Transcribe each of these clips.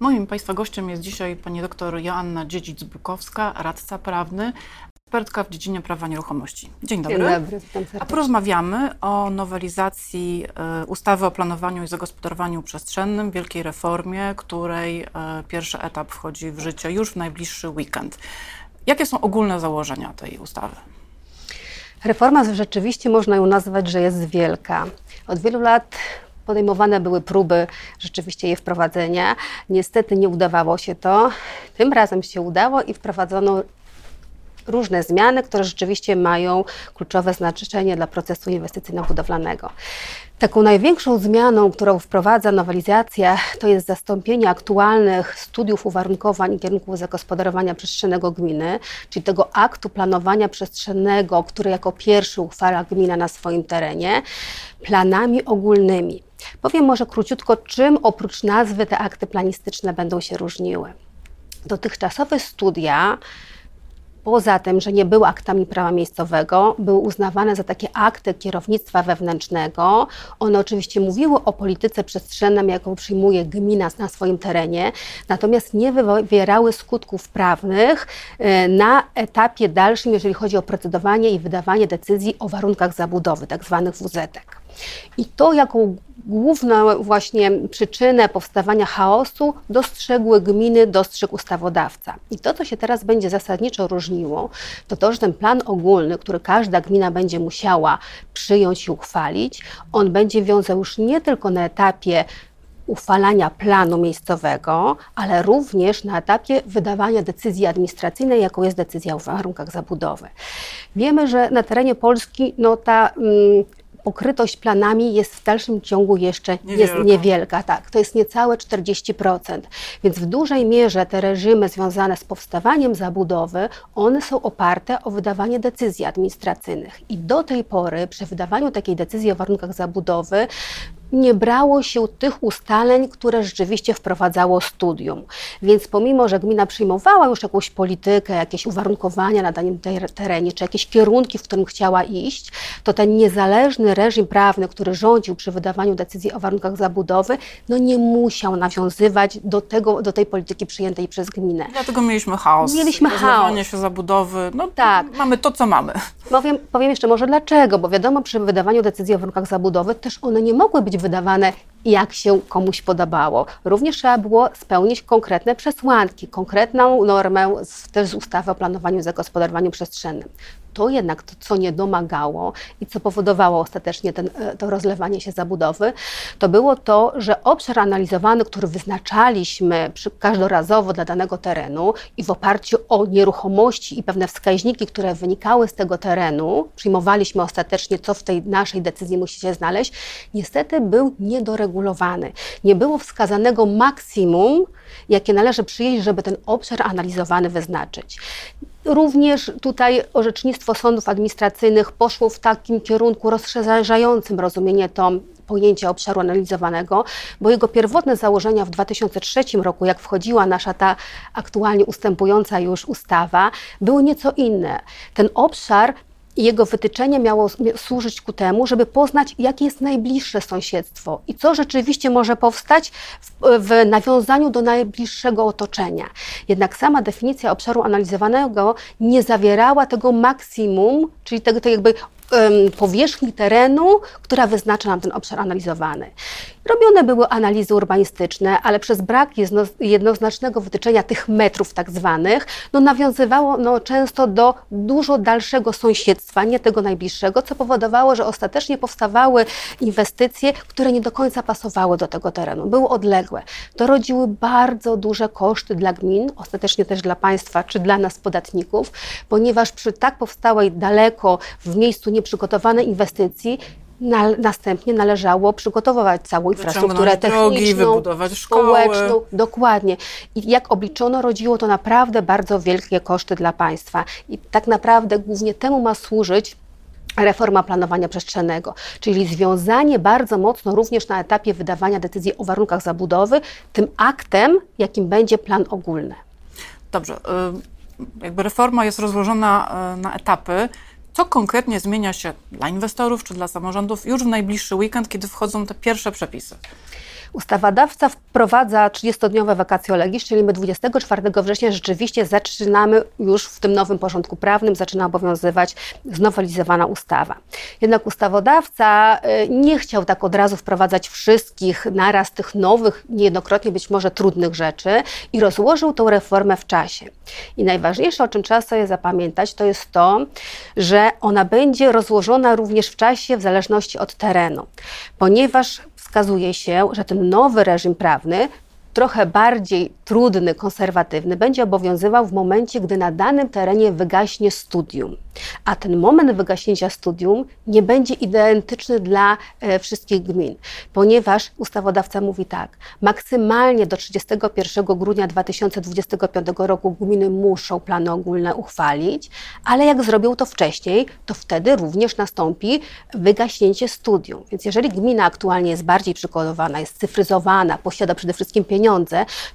Moim Państwa gościem jest dzisiaj pani doktor Joanna Dziedzic-Bukowska, radca prawny, ekspertka w dziedzinie prawa nieruchomości. Dzień dobry. Dzień dobry. A porozmawiamy o nowelizacji e, ustawy o planowaniu i zagospodarowaniu przestrzennym, wielkiej reformie, której e, pierwszy etap wchodzi w życie już w najbliższy weekend. Jakie są ogólne założenia tej ustawy? Reforma rzeczywiście można ją nazwać, że jest wielka. Od wielu lat podejmowane były próby rzeczywiście jej wprowadzenia. Niestety nie udawało się to. Tym razem się udało i wprowadzono różne zmiany, które rzeczywiście mają kluczowe znaczenie dla procesu inwestycyjno-budowlanego. Taką największą zmianą, którą wprowadza nowelizacja, to jest zastąpienie aktualnych studiów uwarunkowań i kierunków zagospodarowania przestrzennego gminy, czyli tego aktu planowania przestrzennego, który jako pierwszy uchwala gmina na swoim terenie, planami ogólnymi. Powiem może króciutko, czym oprócz nazwy te akty planistyczne będą się różniły. Dotychczasowe studia poza tym, że nie były aktami prawa miejscowego, były uznawane za takie akty kierownictwa wewnętrznego. One oczywiście mówiły o polityce przestrzennej, jaką przyjmuje gmina na swoim terenie, natomiast nie wywierały skutków prawnych e, na etapie dalszym, jeżeli chodzi o procedowanie i wydawanie decyzji o warunkach zabudowy, tak zwanych WZ. I to, jaką główną właśnie przyczynę powstawania chaosu dostrzegły gminy, dostrzegł ustawodawca. I to, co się teraz będzie zasadniczo różniło, to to, że ten plan ogólny, który każda gmina będzie musiała przyjąć i uchwalić, on będzie wiązał już nie tylko na etapie uchwalania planu miejscowego, ale również na etapie wydawania decyzji administracyjnej, jaką jest decyzja o warunkach zabudowy. Wiemy, że na terenie Polski no, ta mm, pokrytość planami jest w dalszym ciągu jeszcze Niewielka. jest niewielka. Tak, to jest niecałe 40%. Więc w dużej mierze te reżimy związane z powstawaniem zabudowy, one są oparte o wydawanie decyzji administracyjnych. I do tej pory przy wydawaniu takiej decyzji o warunkach zabudowy nie brało się tych ustaleń, które rzeczywiście wprowadzało studium. Więc pomimo, że gmina przyjmowała już jakąś politykę, jakieś uwarunkowania na danym terenie, czy jakieś kierunki, w którym chciała iść, to ten niezależny reżim prawny, który rządził przy wydawaniu decyzji o warunkach zabudowy, no nie musiał nawiązywać do, tego, do tej polityki przyjętej przez gminę. Dlatego mieliśmy chaos. Mieliśmy chaos. się zabudowy. No tak. Mamy to, co mamy. Powiem, powiem jeszcze może dlaczego, bo wiadomo, przy wydawaniu decyzji o warunkach zabudowy też one nie mogły być wydawane jak się komuś podobało. Również trzeba było spełnić konkretne przesłanki, konkretną normę z, też z ustawy o planowaniu i zagospodarowaniu przestrzennym. To jednak to, co nie domagało i co powodowało ostatecznie ten, e, to rozlewanie się zabudowy, to było to, że obszar analizowany, który wyznaczaliśmy przy, każdorazowo dla danego terenu i w oparciu o nieruchomości i pewne wskaźniki, które wynikały z tego terenu, przyjmowaliśmy ostatecznie, co w tej naszej decyzji musi się znaleźć, niestety był niedoregulowany. Nie było wskazanego maksimum, jakie należy przyjąć, żeby ten obszar analizowany wyznaczyć. Również tutaj orzecznictwo sądów administracyjnych poszło w takim kierunku rozszerzającym rozumienie to pojęcia obszaru analizowanego, bo jego pierwotne założenia w 2003 roku, jak wchodziła nasza ta aktualnie ustępująca już ustawa, były nieco inne. Ten obszar i jego wytyczenie miało służyć ku temu, żeby poznać, jakie jest najbliższe sąsiedztwo i co rzeczywiście może powstać w, w nawiązaniu do najbliższego otoczenia. Jednak sama definicja obszaru analizowanego nie zawierała tego maksimum, czyli tego, tego jakby powierzchni terenu, która wyznacza nam ten obszar analizowany. Robione były analizy urbanistyczne, ale przez brak jednoznacznego wytyczenia tych metrów tak zwanych, no nawiązywało no, często do dużo dalszego sąsiedztwa, nie tego najbliższego, co powodowało, że ostatecznie powstawały inwestycje, które nie do końca pasowały do tego terenu, były odległe. To rodziły bardzo duże koszty dla gmin, ostatecznie też dla państwa czy dla nas podatników, ponieważ przy tak powstałej daleko w miejscu nieprzygotowanej inwestycji na, następnie należało przygotowywać całą infrastrukturę techniczną, wybudować szkoły. społeczną. Dokładnie. I jak obliczono, rodziło to naprawdę bardzo wielkie koszty dla państwa. I tak naprawdę głównie temu ma służyć reforma planowania przestrzennego, czyli związanie bardzo mocno również na etapie wydawania decyzji o warunkach zabudowy tym aktem, jakim będzie plan ogólny. Dobrze. Y, jakby reforma jest rozłożona y, na etapy. Co konkretnie zmienia się dla inwestorów czy dla samorządów już w najbliższy weekend, kiedy wchodzą te pierwsze przepisy? Ustawodawca wprowadza 30-dniowe wakacje legis, czyli my 24 września rzeczywiście zaczynamy już w tym nowym porządku prawnym, zaczyna obowiązywać znowelizowana ustawa. Jednak ustawodawca y, nie chciał tak od razu wprowadzać wszystkich naraz tych nowych, niejednokrotnie być może trudnych rzeczy i rozłożył tą reformę w czasie. I najważniejsze, o czym trzeba sobie zapamiętać, to jest to, że ona będzie rozłożona również w czasie w zależności od terenu, ponieważ wskazuje się, że ten nowy reżim prawny trochę bardziej trudny, konserwatywny, będzie obowiązywał w momencie, gdy na danym terenie wygaśnie studium. A ten moment wygaśnięcia studium nie będzie identyczny dla e, wszystkich gmin, ponieważ ustawodawca mówi tak, maksymalnie do 31 grudnia 2025 roku gminy muszą plany ogólne uchwalić, ale jak zrobią to wcześniej, to wtedy również nastąpi wygaśnięcie studium. Więc jeżeli gmina aktualnie jest bardziej przygotowana, jest cyfryzowana, posiada przede wszystkim pieniądze,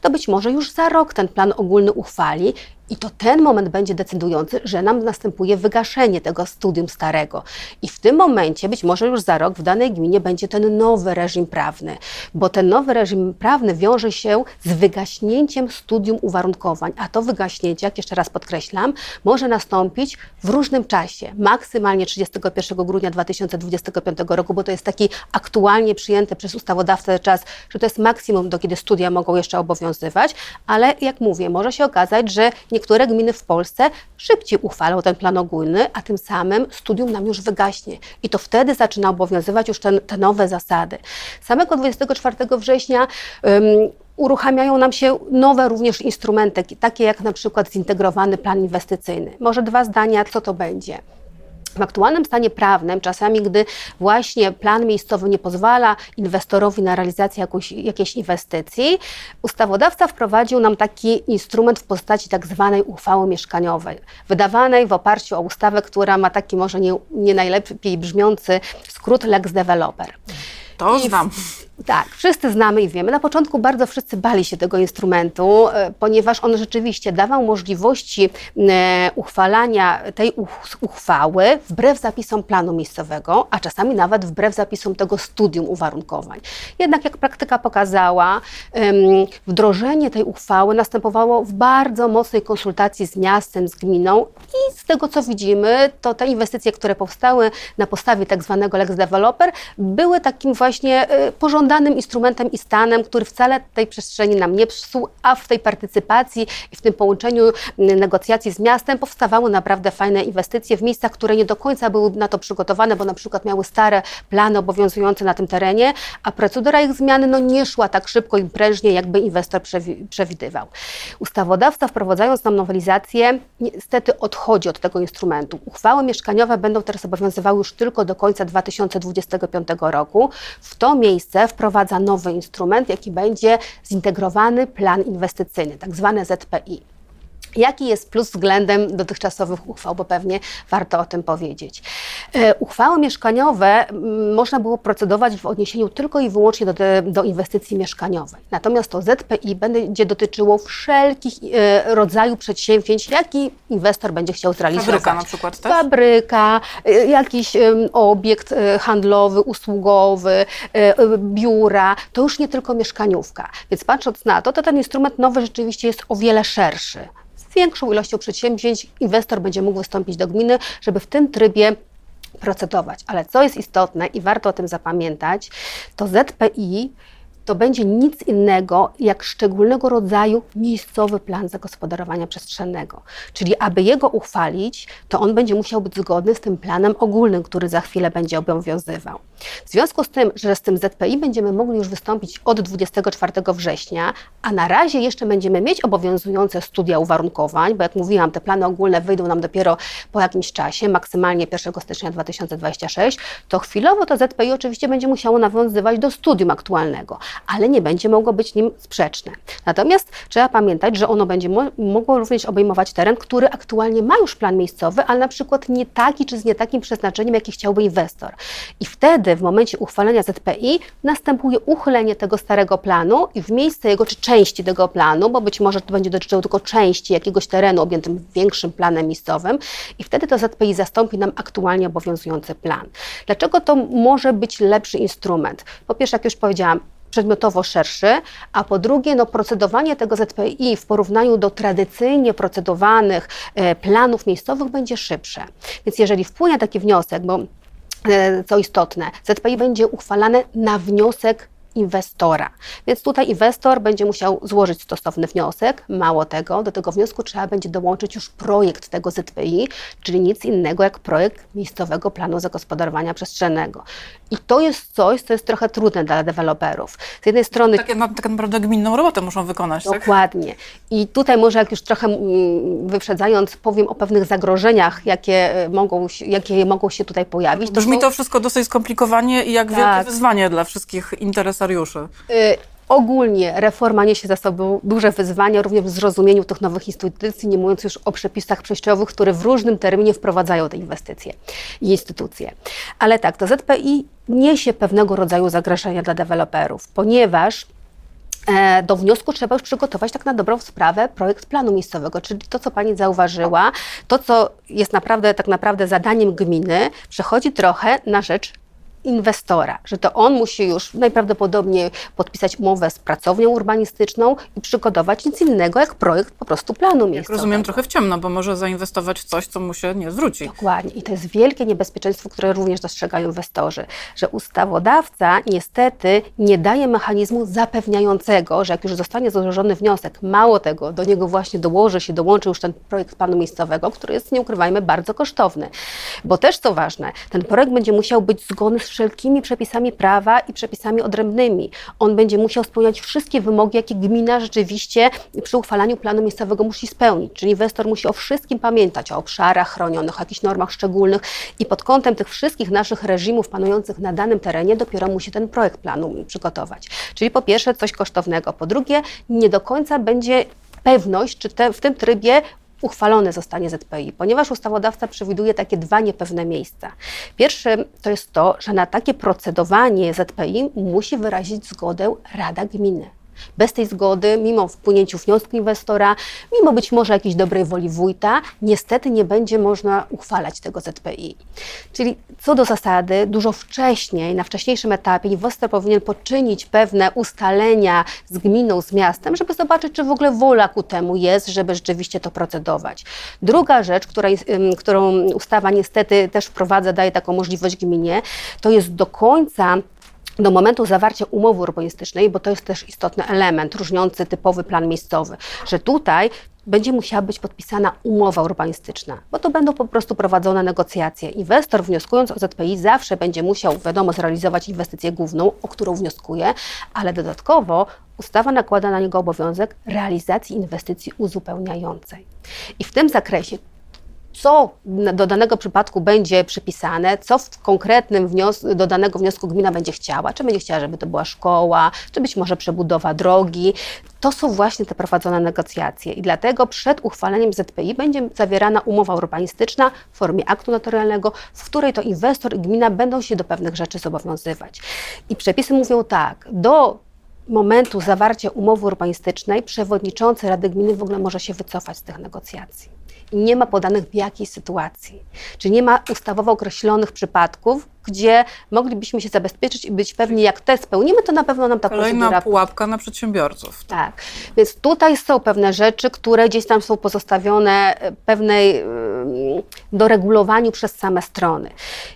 to być może już za rok ten plan ogólny uchwali i to ten moment będzie decydujący, że nam następuje wygaszenie tego studium starego. I w tym momencie, być może już za rok, w danej gminie będzie ten nowy reżim prawny, bo ten nowy reżim prawny wiąże się z wygaśnięciem studium uwarunkowań, a to wygaśnięcie, jak jeszcze raz podkreślam, może nastąpić w różnym czasie, maksymalnie 31 grudnia 2025 roku, bo to jest taki aktualnie przyjęty przez ustawodawcę czas, że to jest maksimum, do kiedy studia mogą jeszcze obowiązywać, ale jak mówię, może się okazać, że nie niektóre gminy w Polsce szybciej uchwalą ten plan ogólny, a tym samym studium nam już wygaśnie. I to wtedy zaczyna obowiązywać już ten, te nowe zasady. Samego 24 września uruchamiają nam się nowe również instrumenty, takie jak na przykład zintegrowany plan inwestycyjny. Może dwa zdania, co to będzie. W aktualnym stanie prawnym, czasami gdy właśnie plan miejscowy nie pozwala inwestorowi na realizację jakąś, jakiejś inwestycji, ustawodawca wprowadził nam taki instrument w postaci tak zwanej uchwały mieszkaniowej, wydawanej w oparciu o ustawę, która ma taki może nie, nie najlepiej brzmiący skrót Lex Developer. To I znam. Tak, wszyscy znamy i wiemy. Na początku bardzo wszyscy bali się tego instrumentu, e, ponieważ on rzeczywiście dawał możliwości e, uchwalania tej uchwały wbrew zapisom planu miejscowego, a czasami nawet wbrew zapisom tego studium uwarunkowań. Jednak jak praktyka pokazała, wdrożenie tej uchwały następowało w bardzo mocnej konsultacji z miastem, z gminą i z tego co widzimy, to te inwestycje, które powstały na podstawie tak zwanego Lex Developer, były takim właśnie e, pożądanym danym instrumentem i stanem, który wcale tej przestrzeni nam nie psuł, a w tej partycypacji i w tym połączeniu negocjacji z miastem powstawały naprawdę fajne inwestycje w miejscach, które nie do końca były na to przygotowane, bo na przykład miały stare plany obowiązujące na tym terenie, a procedura ich zmiany no, nie szła tak szybko i prężnie, jakby inwestor przewidywał. Ustawodawca wprowadzając nam nowelizację niestety odchodzi od tego instrumentu. Uchwały mieszkaniowe będą teraz obowiązywały już tylko do końca 2025 roku. W to miejsce w wprowadza nowy instrument, jaki będzie zintegrowany plan inwestycyjny, tak ZPI. Jaki jest plus względem dotychczasowych uchwał, bo pewnie warto o tym powiedzieć. E, uchwały mieszkaniowe można było procedować w odniesieniu tylko i wyłącznie do, do inwestycji mieszkaniowej. Natomiast to ZPI będzie dotyczyło wszelkich e, rodzajów przedsięwzięć, jaki inwestor będzie chciał zrealizować. Fabryka na przykład też? Fabryka, e, jakiś obiekt handlowy, usługowy, biura, to już nie tylko mieszkaniówka. Więc patrząc na to, to ten instrument nowy rzeczywiście jest o wiele szerszy większą ilością przedsięwzięć inwestor będzie mógł wystąpić do gminy, żeby w tym trybie procedować. Ale co jest istotne i warto o tym zapamiętać, to ZPI to będzie nic innego jak szczególnego rodzaju miejscowy plan zagospodarowania przestrzennego. Czyli aby jego uchwalić, to on będzie musiał być zgodny z tym planem ogólnym, który za chwilę będzie obowiązywał. W związku z tym, że z tym ZPI będziemy mogli już wystąpić od 24 września, a na razie jeszcze będziemy mieć obowiązujące studia uwarunkowań, bo jak mówiłam, te plany ogólne wyjdą nam dopiero po jakimś czasie, maksymalnie 1 stycznia 2026, to chwilowo to ZPI oczywiście będzie musiało nawiązywać do studium aktualnego, ale nie będzie mogło być nim sprzeczne. Natomiast trzeba pamiętać, że ono będzie mo mogło również obejmować teren, który aktualnie ma już plan miejscowy, ale na przykład nie taki czy z nie takim przeznaczeniem, jaki chciałby inwestor. I wtedy w momencie uchwalenia ZPI następuje uchylenie tego starego planu i w miejsce jego, czy części tego planu, bo być może to będzie dotyczyło tylko części jakiegoś terenu objętym większym planem miejscowym i wtedy to ZPI zastąpi nam aktualnie obowiązujący plan. Dlaczego to może być lepszy instrument? Po pierwsze, jak już powiedziałam, przedmiotowo szerszy, a po drugie no, procedowanie tego ZPI w porównaniu do tradycyjnie procedowanych e, planów miejscowych będzie szybsze. Więc jeżeli wpłynie taki wniosek, bo e, co istotne, ZPI będzie uchwalane na wniosek inwestora. Więc tutaj inwestor będzie musiał złożyć stosowny wniosek. Mało tego, do tego wniosku trzeba będzie dołączyć już projekt tego ZPI, czyli nic innego jak projekt miejscowego planu zagospodarowania przestrzennego. I to jest coś, co jest trochę trudne dla deweloperów. Z jednej strony... Tak, tak naprawdę gminną robotę muszą wykonać, tak? Dokładnie. Tak? I tutaj może jak już trochę mm, wyprzedzając, powiem o pewnych zagrożeniach, jakie mogą, jakie mogą się tutaj pojawić. To Brzmi są... to wszystko dosyć skomplikowanie i jak tak. wielkie wyzwanie dla wszystkich interesów Y, ogólnie reforma niesie za sobą duże wyzwania, również w zrozumieniu tych nowych instytucji, nie mówiąc już o przepisach przejściowych, które w różnym terminie wprowadzają te inwestycje i instytucje. Ale tak, to ZPI niesie pewnego rodzaju zagrożenia dla deweloperów, ponieważ e, do wniosku trzeba już przygotować tak na dobrą sprawę projekt planu miejscowego, czyli to, co Pani zauważyła, to, co jest naprawdę tak naprawdę zadaniem gminy, przechodzi trochę na rzecz inwestora, że to on musi już najprawdopodobniej podpisać umowę z pracownią urbanistyczną i przygotować nic innego jak projekt po prostu planu miejscowego. Jak rozumiem, trochę w ciemno, bo może zainwestować w coś, co mu się nie zwróci. Dokładnie. I to jest wielkie niebezpieczeństwo, które również dostrzegają inwestorzy, że ustawodawca niestety nie daje mechanizmu zapewniającego, że jak już zostanie złożony wniosek, mało tego, do niego właśnie dołoży się, dołączy już ten projekt planu miejscowego, który jest, nie ukrywajmy, bardzo kosztowny. Bo też co ważne, ten projekt będzie musiał być zgodny z wszelkimi przepisami prawa i przepisami odrębnymi. On będzie musiał spełniać wszystkie wymogi, jakie gmina rzeczywiście przy uchwalaniu planu miejscowego musi spełnić. Czyli inwestor musi o wszystkim pamiętać, o obszarach chronionych, o jakichś normach szczególnych i pod kątem tych wszystkich naszych reżimów panujących na danym terenie dopiero musi ten projekt planu przygotować. Czyli po pierwsze coś kosztownego, po drugie nie do końca będzie pewność, czy te, w tym trybie uchwalone zostanie ZPI, ponieważ ustawodawca przewiduje takie dwa niepewne miejsca. Pierwsze to jest to, że na takie procedowanie ZPI musi wyrazić zgodę Rada Gminy. Bez tej zgody, mimo wpłynięciu wniosku inwestora, mimo być może jakiejś dobrej woli wójta, niestety nie będzie można uchwalać tego ZPI. Czyli co do zasady, dużo wcześniej, na wcześniejszym etapie inwestor powinien poczynić pewne ustalenia z gminą, z miastem, żeby zobaczyć, czy w ogóle wola ku temu jest, żeby rzeczywiście to procedować. Druga rzecz, która, którą ustawa niestety też wprowadza, daje taką możliwość gminie, to jest do końca do momentu zawarcia umowy urbanistycznej, bo to jest też istotny element różniący typowy plan miejscowy, że tutaj będzie musiała być podpisana umowa urbanistyczna, bo to będą po prostu prowadzone negocjacje. Inwestor wnioskując o ZPI zawsze będzie musiał, wiadomo, zrealizować inwestycję główną, o którą wnioskuje, ale dodatkowo ustawa nakłada na niego obowiązek realizacji inwestycji uzupełniającej. I w tym zakresie co do danego przypadku będzie przypisane, co w konkretnym wnios- do danego wniosku gmina będzie chciała. Czy będzie chciała, żeby to była szkoła, czy być może przebudowa drogi. To są właśnie te prowadzone negocjacje i dlatego przed uchwaleniem ZPI będzie zawierana umowa urbanistyczna w formie aktu notarialnego, w której to inwestor i gmina będą się do pewnych rzeczy zobowiązywać. I przepisy mówią tak, do momentu zawarcia umowy urbanistycznej przewodniczący Rady Gminy w ogóle może się wycofać z tych negocjacji nie ma podanych w jakiej sytuacji. Czy nie ma ustawowo określonych przypadków, gdzie moglibyśmy się zabezpieczyć i być pewni, jak te spełnimy, to na pewno nam ta Kolejna procedura... pułapka na przedsiębiorców. Tak. Więc tutaj są pewne rzeczy, które gdzieś tam są pozostawione e, pewnej doregulowaniu przez same strony.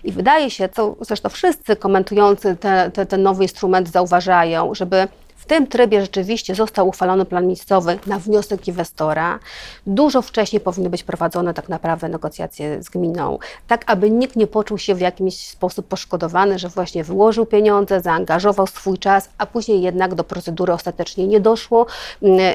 I wydaje się, co zresztą wszyscy komentujący te, te, ten nowy instrument zauważają, żeby tym trybie rzeczywiście został uchwalony plan miejscowy na wniosek inwestora. Dużo wcześniej powinny być prowadzone tak naprawdę negocjacje z gminą, tak aby nikt nie poczuł się w jakiś sposób poszkodowany, że właśnie wyłożył pieniądze, zaangażował swój czas, a później jednak do procedury ostatecznie nie doszło,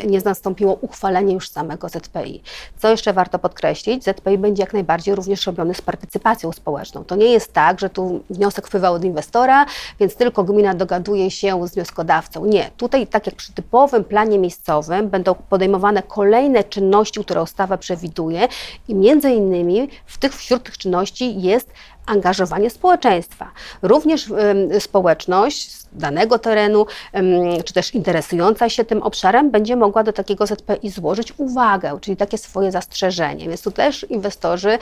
nie nastąpiło uchwalenie już samego ZPI. Co jeszcze warto podkreślić, ZPI będzie jak najbardziej również robiony z partycypacją społeczną. To nie jest tak, że tu wniosek wpływa od inwestora, więc tylko gmina dogaduje się z wnioskodawcą. Nie, tutaj, tak jak przy typowym planie miejscowym, będą podejmowane kolejne czynności, które ustawa przewiduje i między innymi w tych, wśród tych czynności jest angażowanie społeczeństwa. Również społeczność z danego terenu, czy też interesująca się tym obszarem, będzie mogła do takiego ZPI złożyć uwagę, czyli takie swoje zastrzeżenie. Więc tu też inwestorzy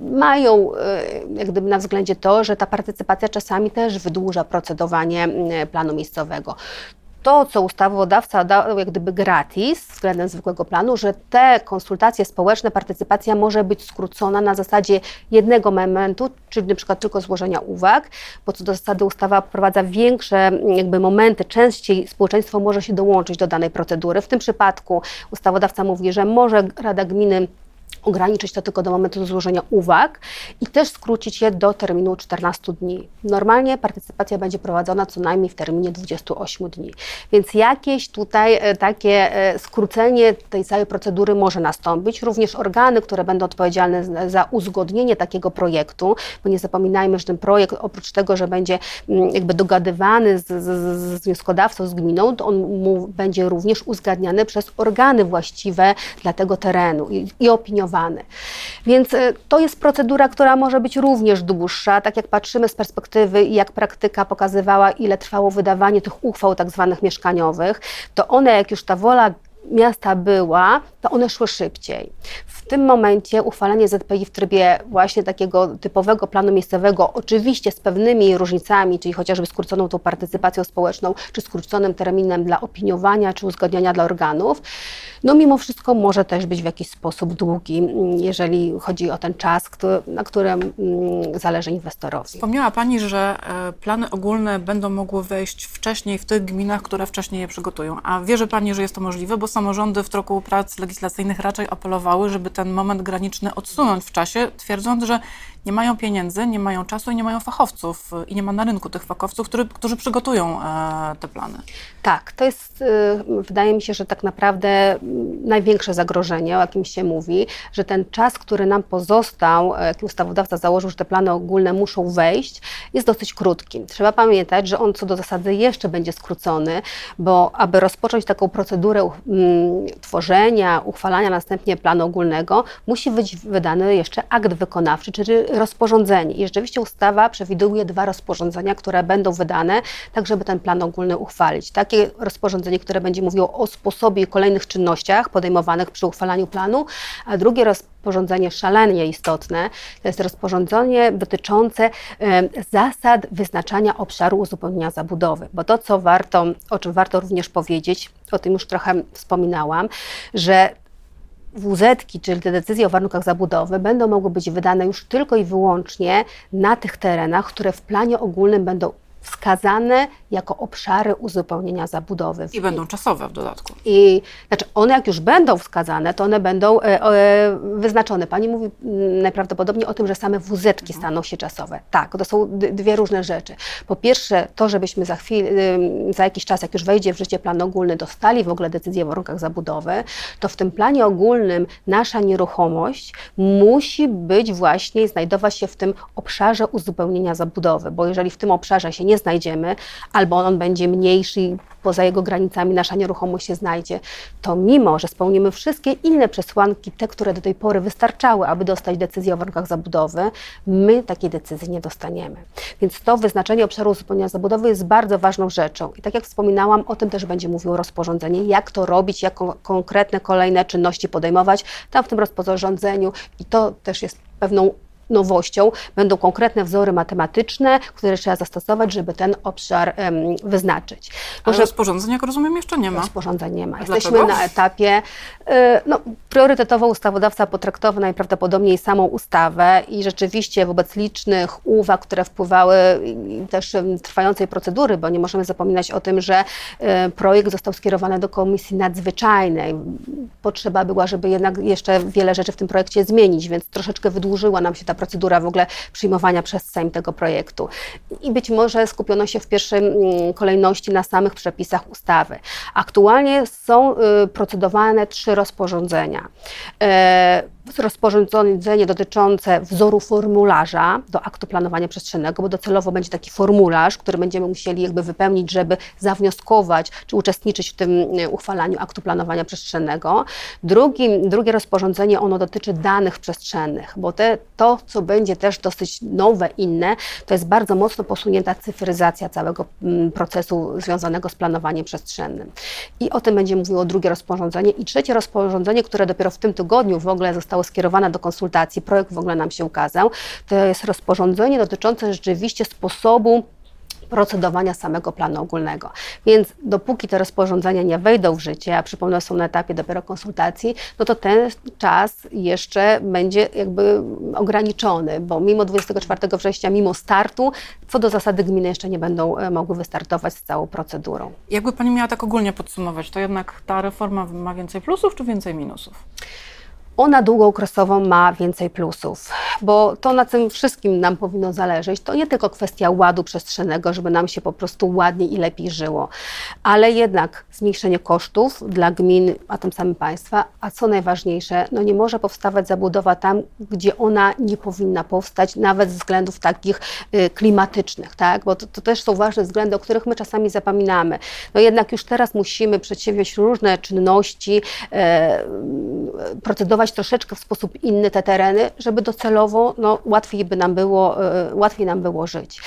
mają jak gdyby na względzie to, że ta partycypacja czasami też wydłuża procedowanie planu miejscowego to, co ustawodawca dał jak gdyby gratis względem zwykłego planu, że te konsultacje społeczne, partycypacja może być skrócona na zasadzie jednego momentu, czyli na przykład tylko złożenia uwag, bo co do zasady ustawa wprowadza większe jakby momenty, częściej społeczeństwo może się dołączyć do danej procedury. W tym przypadku ustawodawca mówi, że może Rada Gminy ograniczyć to tylko do momentu złożenia uwag i też skrócić je do terminu 14 dni. Normalnie partycypacja będzie prowadzona co najmniej w terminie 28 dni. Więc jakieś tutaj e, takie e, skrócenie tej całej procedury może nastąpić. Również organy, które będą odpowiedzialne za uzgodnienie takiego projektu, bo nie zapominajmy, że ten projekt oprócz tego, że będzie mm, jakby dogadywany z, z, z wnioskodawcą, z gminą, to on mu będzie również uzgadniany przez organy właściwe dla tego terenu i, i opiniowany więc e, to jest procedura, która może być również dłuższa, tak jak patrzymy z perspektywy i jak praktyka pokazywała, ile trwało wydawanie tych uchwał tak zwanych mieszkaniowych, to one, jak już ta wola miasta była, to one szły szybciej. W tym momencie uchwalenie ZPI w trybie właśnie takiego typowego planu miejscowego, oczywiście z pewnymi różnicami, czyli chociażby skróconą tą partycypacją społeczną, czy skróconym terminem dla opiniowania, czy uzgadniania dla organów, no mimo wszystko może też być w jakiś sposób długi, jeżeli chodzi o ten czas, na którym mm, zależy inwestorowi. Wspomniała Pani, że e, plany ogólne będą mogły wejść wcześniej w tych gminach, które wcześniej je przygotują. A wierzy Pani, że jest to możliwe, bo samorządy w toku prac legislacyjnych raczej apelowały, żeby ten moment graniczny odsunąć w czasie, twierdząc, że nie mają pieniędzy, nie mają czasu i nie mają fachowców i nie ma na rynku tych fachowców, który, którzy przygotują e, te plany. Tak, to jest, y, wydaje mi się, że tak naprawdę największe zagrożenie, o jakim się mówi, że ten czas, który nam pozostał, e, jaki ustawodawca założył, że te plany ogólne muszą wejść, jest dosyć krótki. Trzeba pamiętać, że on co do zasady jeszcze będzie skrócony, bo aby rozpocząć taką procedurę mm, tworzenia, uchwalania następnie planu ogólnego, musi być wydany jeszcze akt wykonawczy, czyli rozporządzenie. I rzeczywiście ustawa przewiduje dwa rozporządzenia, które będą wydane, tak żeby ten plan ogólny uchwalić. Takie rozporządzenie, które będzie mówiło o sposobie i kolejnych czynnościach podejmowanych przy uchwalaniu planu, a drugie rozporządzenie szalenie istotne, to jest rozporządzenie dotyczące zasad wyznaczania obszaru uzupełnienia zabudowy. Bo to, co warto, o czym warto również powiedzieć, o tym już trochę wspominałam, że WZ, czyli te decyzje o warunkach zabudowy, będą mogły być wydane już tylko i wyłącznie na tych terenach, które w planie ogólnym będą wskazane jako obszary uzupełnienia zabudowy. I będą czasowe w dodatku. I znaczy one jak już będą wskazane, to one będą e, e, wyznaczone. Pani mówi mm, najprawdopodobniej o tym, że same wz mhm. staną się czasowe. Tak, to są dwie różne rzeczy. Po pierwsze, to, żebyśmy za chwilę, za jakiś czas, jak już wejdzie w życie plan ogólny, dostali w ogóle decyzję o warunkach zabudowy, to w tym planie ogólnym nasza nieruchomość musi być właśnie, znajdować się w tym obszarze uzupełnienia zabudowy, bo jeżeli w tym obszarze się nie znajdziemy, albo on będzie mniejszy i poza jego granicami nasza nieruchomość się znajdzie, to mimo, że spełnimy wszystkie inne przesłanki, te, które do tej pory wystarczały, aby dostać decyzję o warunkach zabudowy, my takiej decyzji nie dostaniemy. Więc to wyznaczenie obszaru uzupełnienia zabudowy jest bardzo ważną rzeczą. I tak jak wspominałam, o tym też będzie mówiło rozporządzenie, jak to robić, jak konkretne kolejne czynności podejmować tam w tym rozporządzeniu i to też jest pewną nowością będą konkretne wzory matematyczne, które trzeba zastosować, żeby ten obszar wyznaczyć. Może rozporządzeń, jak rozumiem, jeszcze nie ma. Rozporządzeń nie ma. Jesteśmy dlaczego? na etapie, y, no, priorytetowo ustawodawca potraktował najprawdopodobniej samą ustawę i rzeczywiście wobec licznych uwag, które wpływały też trwającej procedury, bo nie możemy zapominać o tym, że y, projekt został skierowany do Komisji Nadzwyczajnej. Potrzeba była, żeby jednak jeszcze wiele rzeczy w tym projekcie zmienić, więc troszeczkę wydłużyła nam się ta procedura w ogóle przyjmowania przez Sejm tego projektu. I być może skupiono się w pierwszej mm, kolejności na samych przepisach ustawy. Aktualnie są y, procedowane trzy rozporządzenia. Rozporządzenie dotyczące wzoru formularza do aktu planowania przestrzennego, bo docelowo będzie taki formularz, który będziemy musieli jakby wypełnić, żeby zawnioskować czy uczestniczyć w tym e, uchwalaniu aktu planowania przestrzennego. Drugi, drugie rozporządzenie, ono dotyczy danych przestrzennych, bo te, to, co będzie też dosyć nowe, inne, to jest bardzo mocno posunięta cyfryzacja całego mm, procesu związanego z planowaniem przestrzennym. I o tym będzie mówiło drugie rozporządzenie. I trzecie rozporządzenie, które dopiero w tym tygodniu w ogóle zostało skierowane do konsultacji, projekt w ogóle nam się ukazał, to jest rozporządzenie dotyczące rzeczywiście sposobu procedowania samego planu ogólnego. Więc dopóki te rozporządzenia nie wejdą w życie, a przypomnę, są na etapie dopiero konsultacji, no to ten czas jeszcze będzie jakby ograniczony, bo mimo 24 września, mimo startu, co do zasady gminy jeszcze nie będą e, mogły wystartować z całą procedurą. Jakby Pani miała tak ogólnie podsumować, to jednak ta reforma ma więcej plusów czy więcej minusów? Ona długookresowo ma więcej plusów, bo to na tym wszystkim nam powinno zależeć, to nie tylko kwestia ładu przestrzennego, żeby nam się po prostu ładniej i lepiej żyło, ale jednak zmniejszenie kosztów dla gmin, a tym samym państwa, a co najważniejsze, no nie może powstawać zabudowa tam, gdzie ona nie powinna powstać, nawet ze względów takich y, klimatycznych, tak? bo to, to też są ważne względy, o których my czasami zapominamy. No jednak już teraz musimy przedsięwziąć różne czynności, e, procedować troszeczkę w sposób inny te tereny, żeby docelowo no, łatwiej by nam było, e, łatwiej nam było żyć.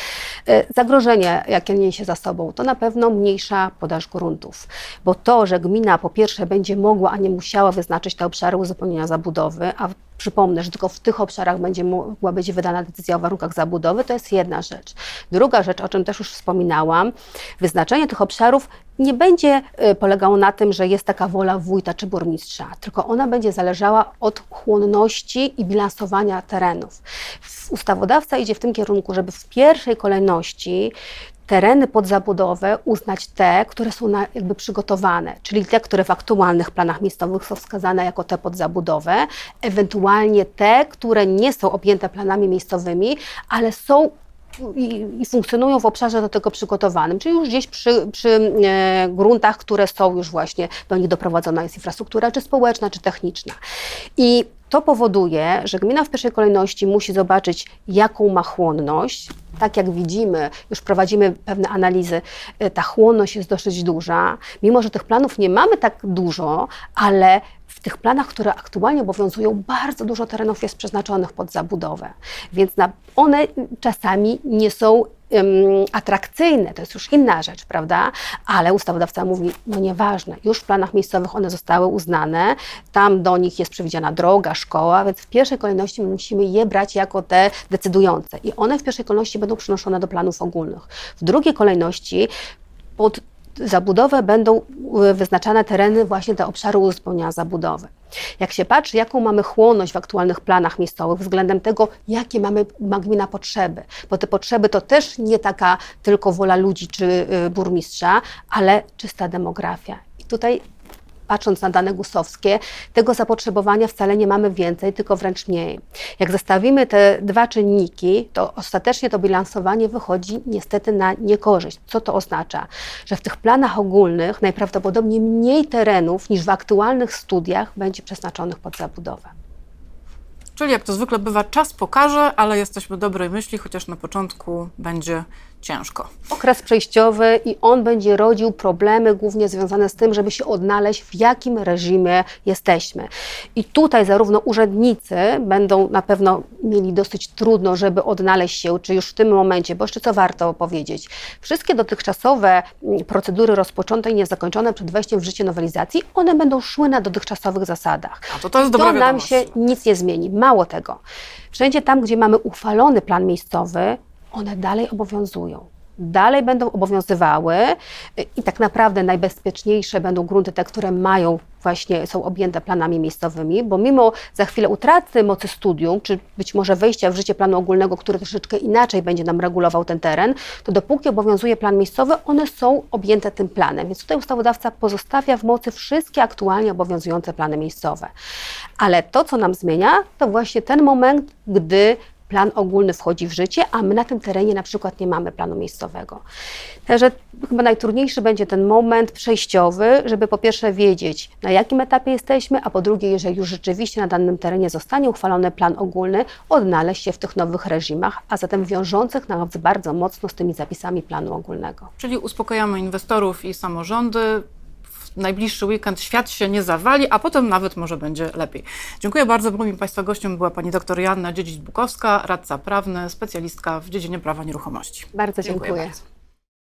E, zagrożenie, jakie niesie za sobą, to na pewno mniejsza podaż gruntów, bo to, że gmina po pierwsze będzie mogła, a nie musiała wyznaczyć te obszary uzupełnienia zabudowy, a przypomnę, że tylko w tych obszarach będzie mogła być wydana decyzja o warunkach zabudowy, to jest jedna rzecz. Druga rzecz, o czym też już wspominałam, wyznaczenie tych obszarów nie będzie y, polegało na tym, że jest taka wola wójta czy burmistrza, tylko ona będzie zależała od chłonności i bilansowania terenów. Ustawodawca idzie w tym kierunku, żeby w pierwszej kolejności tereny pod zabudowę uznać te, które są na, jakby przygotowane, czyli te, które w aktualnych planach miejscowych są wskazane jako te pod zabudowę, ewentualnie te, które nie są objęte planami miejscowymi, ale są i, i, funkcjonują w obszarze do tego przygotowanym, czyli już gdzieś przy, przy e, gruntach, które są już właśnie, do nich doprowadzona jest infrastruktura, czy społeczna, czy techniczna. I to powoduje, że gmina w pierwszej kolejności musi zobaczyć, jaką ma chłonność. Tak jak widzimy, już prowadzimy pewne analizy, e, ta chłonność jest dosyć duża. Mimo, że tych planów nie mamy tak dużo, ale w tych planach, które aktualnie obowiązują, bardzo dużo terenów jest przeznaczonych pod zabudowę, więc one czasami nie są atrakcyjne, to jest już inna rzecz, prawda? Ale ustawodawca mówi, no nieważne, już w planach miejscowych one zostały uznane, tam do nich jest przewidziana droga, szkoła, więc w pierwszej kolejności musimy je brać jako te decydujące i one w pierwszej kolejności będą przenoszone do planów ogólnych. W drugiej kolejności pod zabudowę będą y, wyznaczane tereny właśnie do obszaru uzupełnienia zabudowy. Jak się patrzy, jaką mamy chłonność w aktualnych planach miejscowych względem tego, jakie mamy ma gmina potrzeby, bo te potrzeby to też nie taka tylko wola ludzi czy y, burmistrza, ale czysta demografia. I tutaj patrząc na dane gusowskie, tego zapotrzebowania wcale nie mamy więcej, tylko wręcz mniej. Jak zestawimy te dwa czynniki, to ostatecznie to bilansowanie wychodzi niestety na niekorzyść. Co to oznacza? Że w tych planach ogólnych najprawdopodobniej mniej terenów niż w aktualnych studiach będzie przeznaczonych pod zabudowę. Czyli jak to zwykle bywa, czas pokaże, ale jesteśmy dobrej myśli, chociaż na początku będzie ciężko. Okres przejściowy i on będzie rodził problemy głównie związane z tym, żeby się odnaleźć, w jakim reżimie jesteśmy. I tutaj zarówno urzędnicy będą na pewno mieli dosyć trudno, żeby odnaleźć się, czy już w tym momencie, bo jeszcze co warto powiedzieć, wszystkie dotychczasowe mm, procedury rozpoczęte i niezakończone przed wejściem w życie nowelizacji, one będą szły na dotychczasowych zasadach. A to, to jest to nam się nic nie zmieni. Mało tego. Wszędzie tam, gdzie mamy uchwalony plan miejscowy, one dalej obowiązują. Dalej będą obowiązywały i tak naprawdę najbezpieczniejsze będą grunty te, które mają właśnie, są objęte planami miejscowymi, bo mimo za chwilę utraty mocy studium, czy być może wejścia w życie planu ogólnego, który troszeczkę inaczej będzie nam regulował ten teren, to dopóki obowiązuje plan miejscowy, one są objęte tym planem. Więc tutaj ustawodawca pozostawia w mocy wszystkie aktualnie obowiązujące plany miejscowe. Ale to, co nam zmienia, to właśnie ten moment, gdy plan ogólny wchodzi w życie, a my na tym terenie na przykład nie mamy planu miejscowego. Także chyba najtrudniejszy będzie ten moment przejściowy, żeby po pierwsze wiedzieć, na jakim etapie jesteśmy, a po drugie, jeżeli już rzeczywiście na danym terenie zostanie uchwalony plan ogólny, odnaleźć się w tych nowych reżimach, a zatem wiążących nas bardzo mocno z tymi zapisami planu ogólnego. Czyli uspokajamy inwestorów i samorządy. W najbliższy weekend świat się nie zawali, a potem nawet może będzie lepiej. Dziękuję bardzo. Moim Państwa gościem była pani doktor Joanna Dziedzic-Bukowska, radca prawny, specjalistka w dziedzinie prawa nieruchomości. Bardzo dziękuję. dziękuję bardzo.